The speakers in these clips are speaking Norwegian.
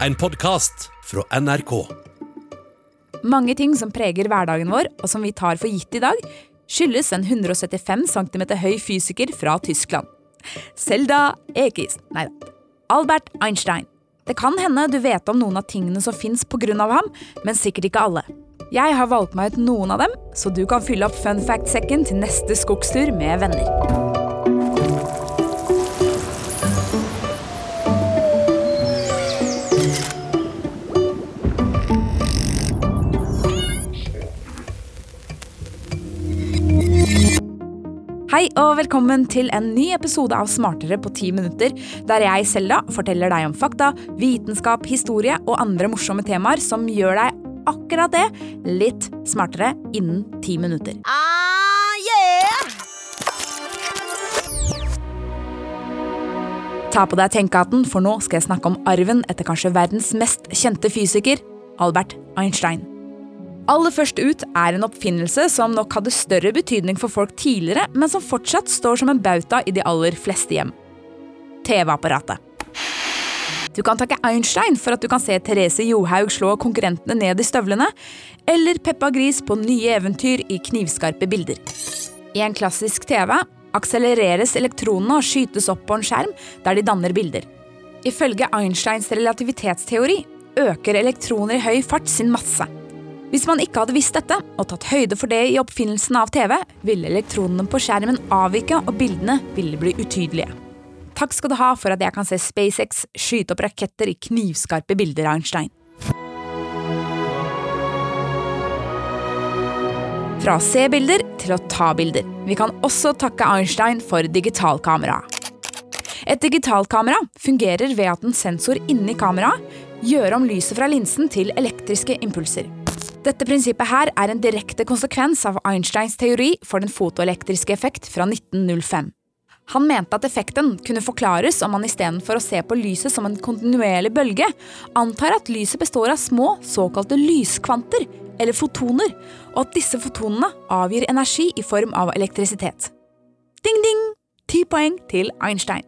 En podkast fra NRK. Mange ting som preger hverdagen vår, og som vi tar for gitt i dag, skyldes en 175 cm høy fysiker fra Tyskland. Selda Ekis Nei da. Albert Einstein. Det kan hende du vet om noen av tingene som fins pga. ham, men sikkert ikke alle. Jeg har valgt meg ut noen av dem, så du kan fylle opp fun fact-sekken til neste skogstur med venner. Hei og velkommen til en ny episode av Smartere på ti minutter, der jeg, Selda, forteller deg om fakta, vitenskap, historie og andre morsomme temaer som gjør deg akkurat det litt smartere innen ti minutter. Ah, yeah! Ta på deg tenkehatten, for nå skal jeg snakke om arven etter kanskje verdens mest kjente fysiker, Albert Einstein. Aller først ut er en oppfinnelse som nok hadde større betydning for folk tidligere, men som fortsatt står som en bauta i de aller fleste hjem. TV-apparatet. Du kan takke Einstein for at du kan se Therese Johaug slå konkurrentene ned i støvlene, eller Peppa Gris på nye eventyr i knivskarpe bilder. I en klassisk TV akselereres elektronene og skytes opp på en skjerm der de danner bilder. Ifølge Einsteins relativitetsteori øker elektroner i høy fart sin masse. Hvis man ikke hadde visst dette, og tatt høyde for det i oppfinnelsen av TV, ville elektronene på skjermen avvike, og bildene ville bli utydelige. Takk skal du ha for at jeg kan se SpaceX skyte opp raketter i knivskarpe bilder av Einstein. Fra å se bilder til å ta bilder. Vi kan også takke Einstein for digitalkamera. Et digitalkamera fungerer ved at en sensor inni kameraet gjør om lyset fra linsen til elektriske impulser. Dette prinsippet her er en direkte konsekvens av Einsteins teori for den fotoelektriske effekt fra 1905. Han mente at effekten kunne forklares om man istedenfor å se på lyset som en kontinuerlig bølge, antar at lyset består av små, såkalte lyskvanter, eller fotoner, og at disse fotonene avgir energi i form av elektrisitet. Ding-ding! Ti poeng til Einstein.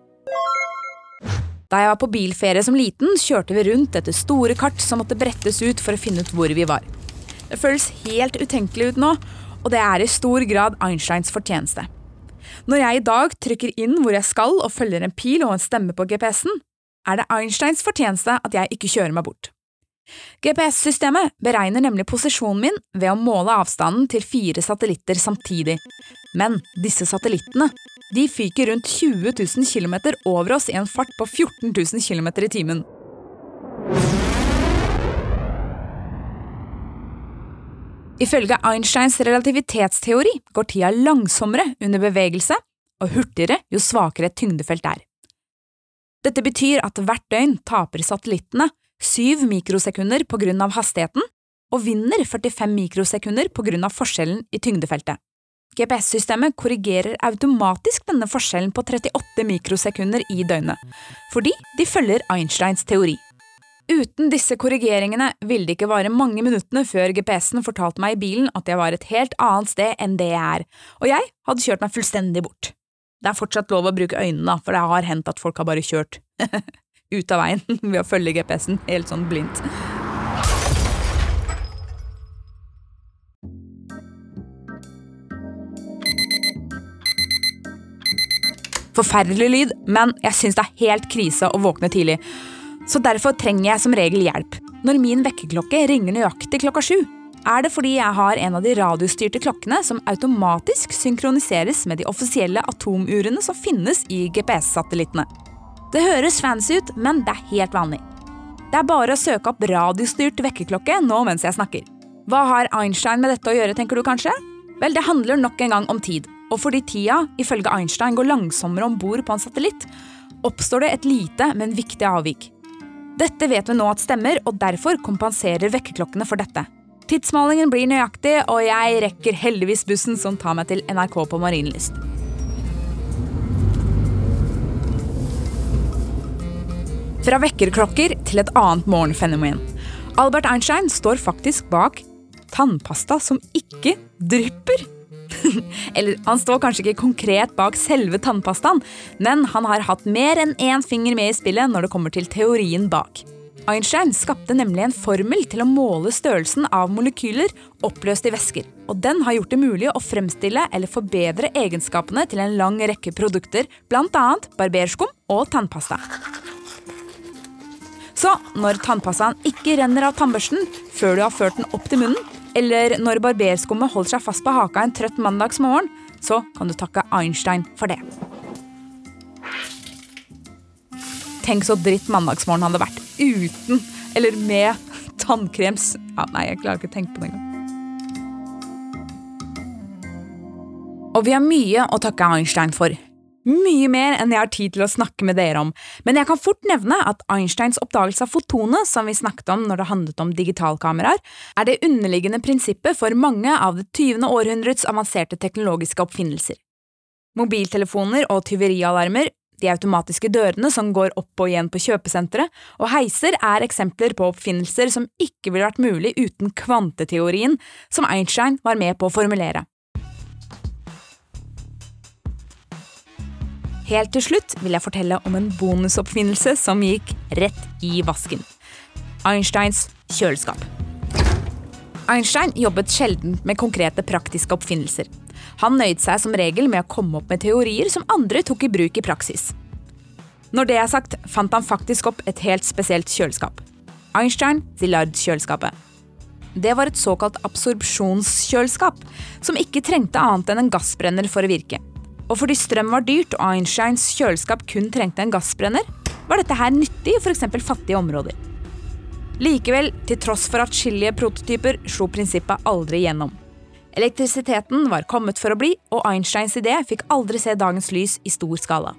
Da jeg var på bilferie som liten, kjørte vi rundt etter store kart som måtte brettes ut for å finne ut hvor vi var. Det føles helt utenkelig ut nå, og det er i stor grad Einsteins fortjeneste. Når jeg i dag trykker inn hvor jeg skal og følger en pil og en stemme på GPS-en, er det Einsteins fortjeneste at jeg ikke kjører meg bort. GPS-systemet beregner nemlig posisjonen min ved å måle avstanden til fire satellitter samtidig, men disse satellittene de fyker rundt 20 000 km over oss i en fart på 14 000 km i timen. Ifølge Einsteins relativitetsteori går tida langsommere under bevegelse og hurtigere jo svakere et tyngdefelt er. Dette betyr at hvert døgn taper satellittene 7 mikrosekunder på grunn av hastigheten og vinner 45 mikrosekunder på grunn av forskjellen i tyngdefeltet. GPS-systemet korrigerer automatisk denne forskjellen på 38 mikrosekunder i døgnet, fordi de følger Einsteins teori. Uten disse korrigeringene ville det ikke vare mange minuttene før GPS-en fortalte meg i bilen at jeg var et helt annet sted enn det jeg er, og jeg hadde kjørt meg fullstendig bort. Det er fortsatt lov å bruke øynene, for det har hendt at folk har bare kjørt ut av veien ved å følge GPS-en helt sånn blindt. Forferdelig lyd, men jeg syns det er helt krise å våkne tidlig så derfor trenger jeg som regel hjelp. Når min vekkerklokke ringer nøyaktig klokka sju, er det fordi jeg har en av de radiostyrte klokkene som automatisk synkroniseres med de offisielle atomurene som finnes i GPS-satellittene. Det høres fancy ut, men det er helt vanlig. Det er bare å søke opp radiostyrt vekkerklokke nå mens jeg snakker. Hva har Einstein med dette å gjøre, tenker du kanskje? Vel, det handler nok en gang om tid. Og fordi tida, ifølge Einstein, går langsommere om bord på en satellitt, oppstår det et lite, men viktig avvik. Dette vet vi nå at stemmer, og derfor kompenserer vekkerklokkene for dette. Tidsmålingen blir nøyaktig, og jeg rekker heldigvis bussen som tar meg til NRK på Marienlyst. Fra vekkerklokker til et annet morgenfenomen. Albert Einstein står faktisk bak tannpasta som ikke drypper. Eller han står kanskje ikke konkret bak selve tannpastaen, men han har hatt mer enn én finger med i spillet når det kommer til teorien bak. Einstein skapte nemlig en formel til å måle størrelsen av molekyler oppløst i væsker. Og den har gjort det mulig å fremstille eller forbedre egenskapene til en lang rekke produkter, bl.a. barberskum og tannpasta. Så når tannpastaen ikke renner av tannbørsten før du har ført den opp til munnen, eller når barberskummet holder seg fast på haka en trøtt mandagsmorgen, så kan du takke Einstein for det. Tenk så dritt mandagsmorgen hadde vært uten eller med tannkrems ja, Nei, jeg klarer ikke å tenke på det engang. Og vi har mye å takke Einstein for. Mye mer enn jeg har tid til å snakke med dere om, men jeg kan fort nevne at Einsteins oppdagelse av fotonet, som vi snakket om når det handlet om digitalkameraer, er det underliggende prinsippet for mange av det 20. århundrets avanserte teknologiske oppfinnelser. Mobiltelefoner og tyverialarmer de automatiske dørene som går opp og igjen på kjøpesentre, og heiser er eksempler på oppfinnelser som ikke ville vært mulig uten kvanteteorien som Einstein var med på å formulere. Helt til slutt vil jeg fortelle om en bonusoppfinnelse som gikk rett i vasken. Einsteins kjøleskap. Einstein jobbet sjelden med konkrete praktiske oppfinnelser. Han nøyde seg som regel med å komme opp med teorier som andre tok i bruk i praksis. Når det er sagt, fant han faktisk opp et helt spesielt kjøleskap. Einstein Zillard-kjøleskapet. Det var et såkalt absorpsjonskjøleskap, som ikke trengte annet enn en gassbrenner for å virke. Og fordi strøm var dyrt og Einsteins kjøleskap kun trengte en gassbrenner, var dette her nyttig i f.eks. fattige områder. Likevel, til tross for atskillige prototyper, slo prinsippet aldri gjennom. Elektrisiteten var kommet for å bli, og Einsteins idé fikk aldri se dagens lys i stor skala.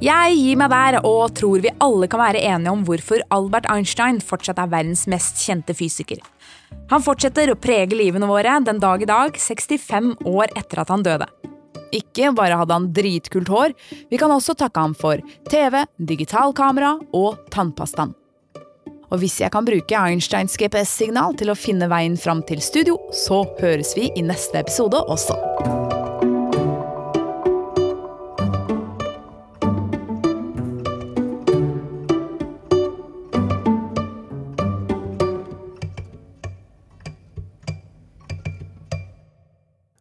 Jeg gir meg der og tror vi alle kan være enige om hvorfor Albert Einstein fortsatt er verdens mest kjente fysiker. Han fortsetter å prege livene våre den dag i dag, 65 år etter at han døde. Ikke bare hadde han dritkult hår, vi kan også takke ham for TV, digitalkamera og tannpastaen. Og hvis jeg kan bruke Einsteins GPS-signal til å finne veien fram til studio, så høres vi i neste episode også.